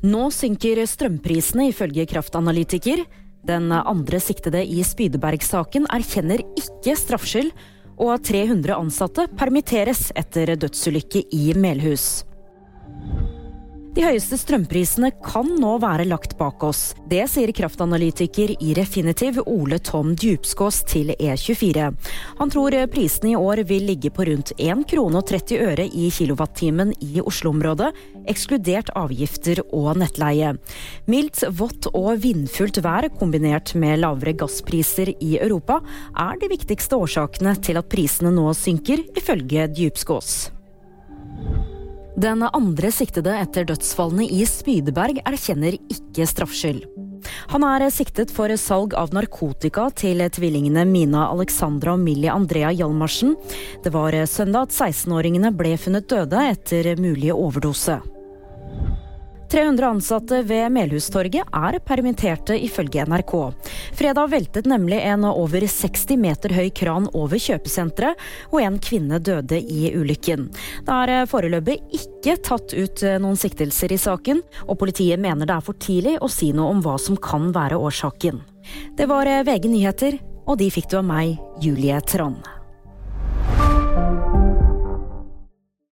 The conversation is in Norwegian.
Nå synker strømprisene, ifølge kraftanalytiker. Den andre siktede i Spydeberg-saken erkjenner ikke straffskyld, og 300 ansatte permitteres etter dødsulykke i Melhus. De høyeste strømprisene kan nå være lagt bak oss. Det sier kraftanalytiker i Refinitiv Ole Tom Djupskås til E24. Han tror prisene i år vil ligge på rundt 1 krone og 30 øre i kilowattimen i Oslo-området, ekskludert avgifter og nettleie. Mildt, vått og vindfullt vær kombinert med lavere gasspriser i Europa er de viktigste årsakene til at prisene nå synker, ifølge Djupskås. Den andre siktede etter dødsfallene i Spydeberg erkjenner ikke straffskyld. Han er siktet for salg av narkotika til tvillingene Mina Alexandra og Millie Andrea Hjalmarsen. Det var søndag at 16-åringene ble funnet døde etter mulig overdose. 300 ansatte ved Melhustorget er permitterte, ifølge NRK. Fredag veltet nemlig en over 60 meter høy kran over kjøpesenteret, og en kvinne døde i ulykken. Det er foreløpig ikke tatt ut noen siktelser i saken, og politiet mener det er for tidlig å si noe om hva som kan være årsaken. Det var VG nyheter, og de fikk du av meg, Julie Trond.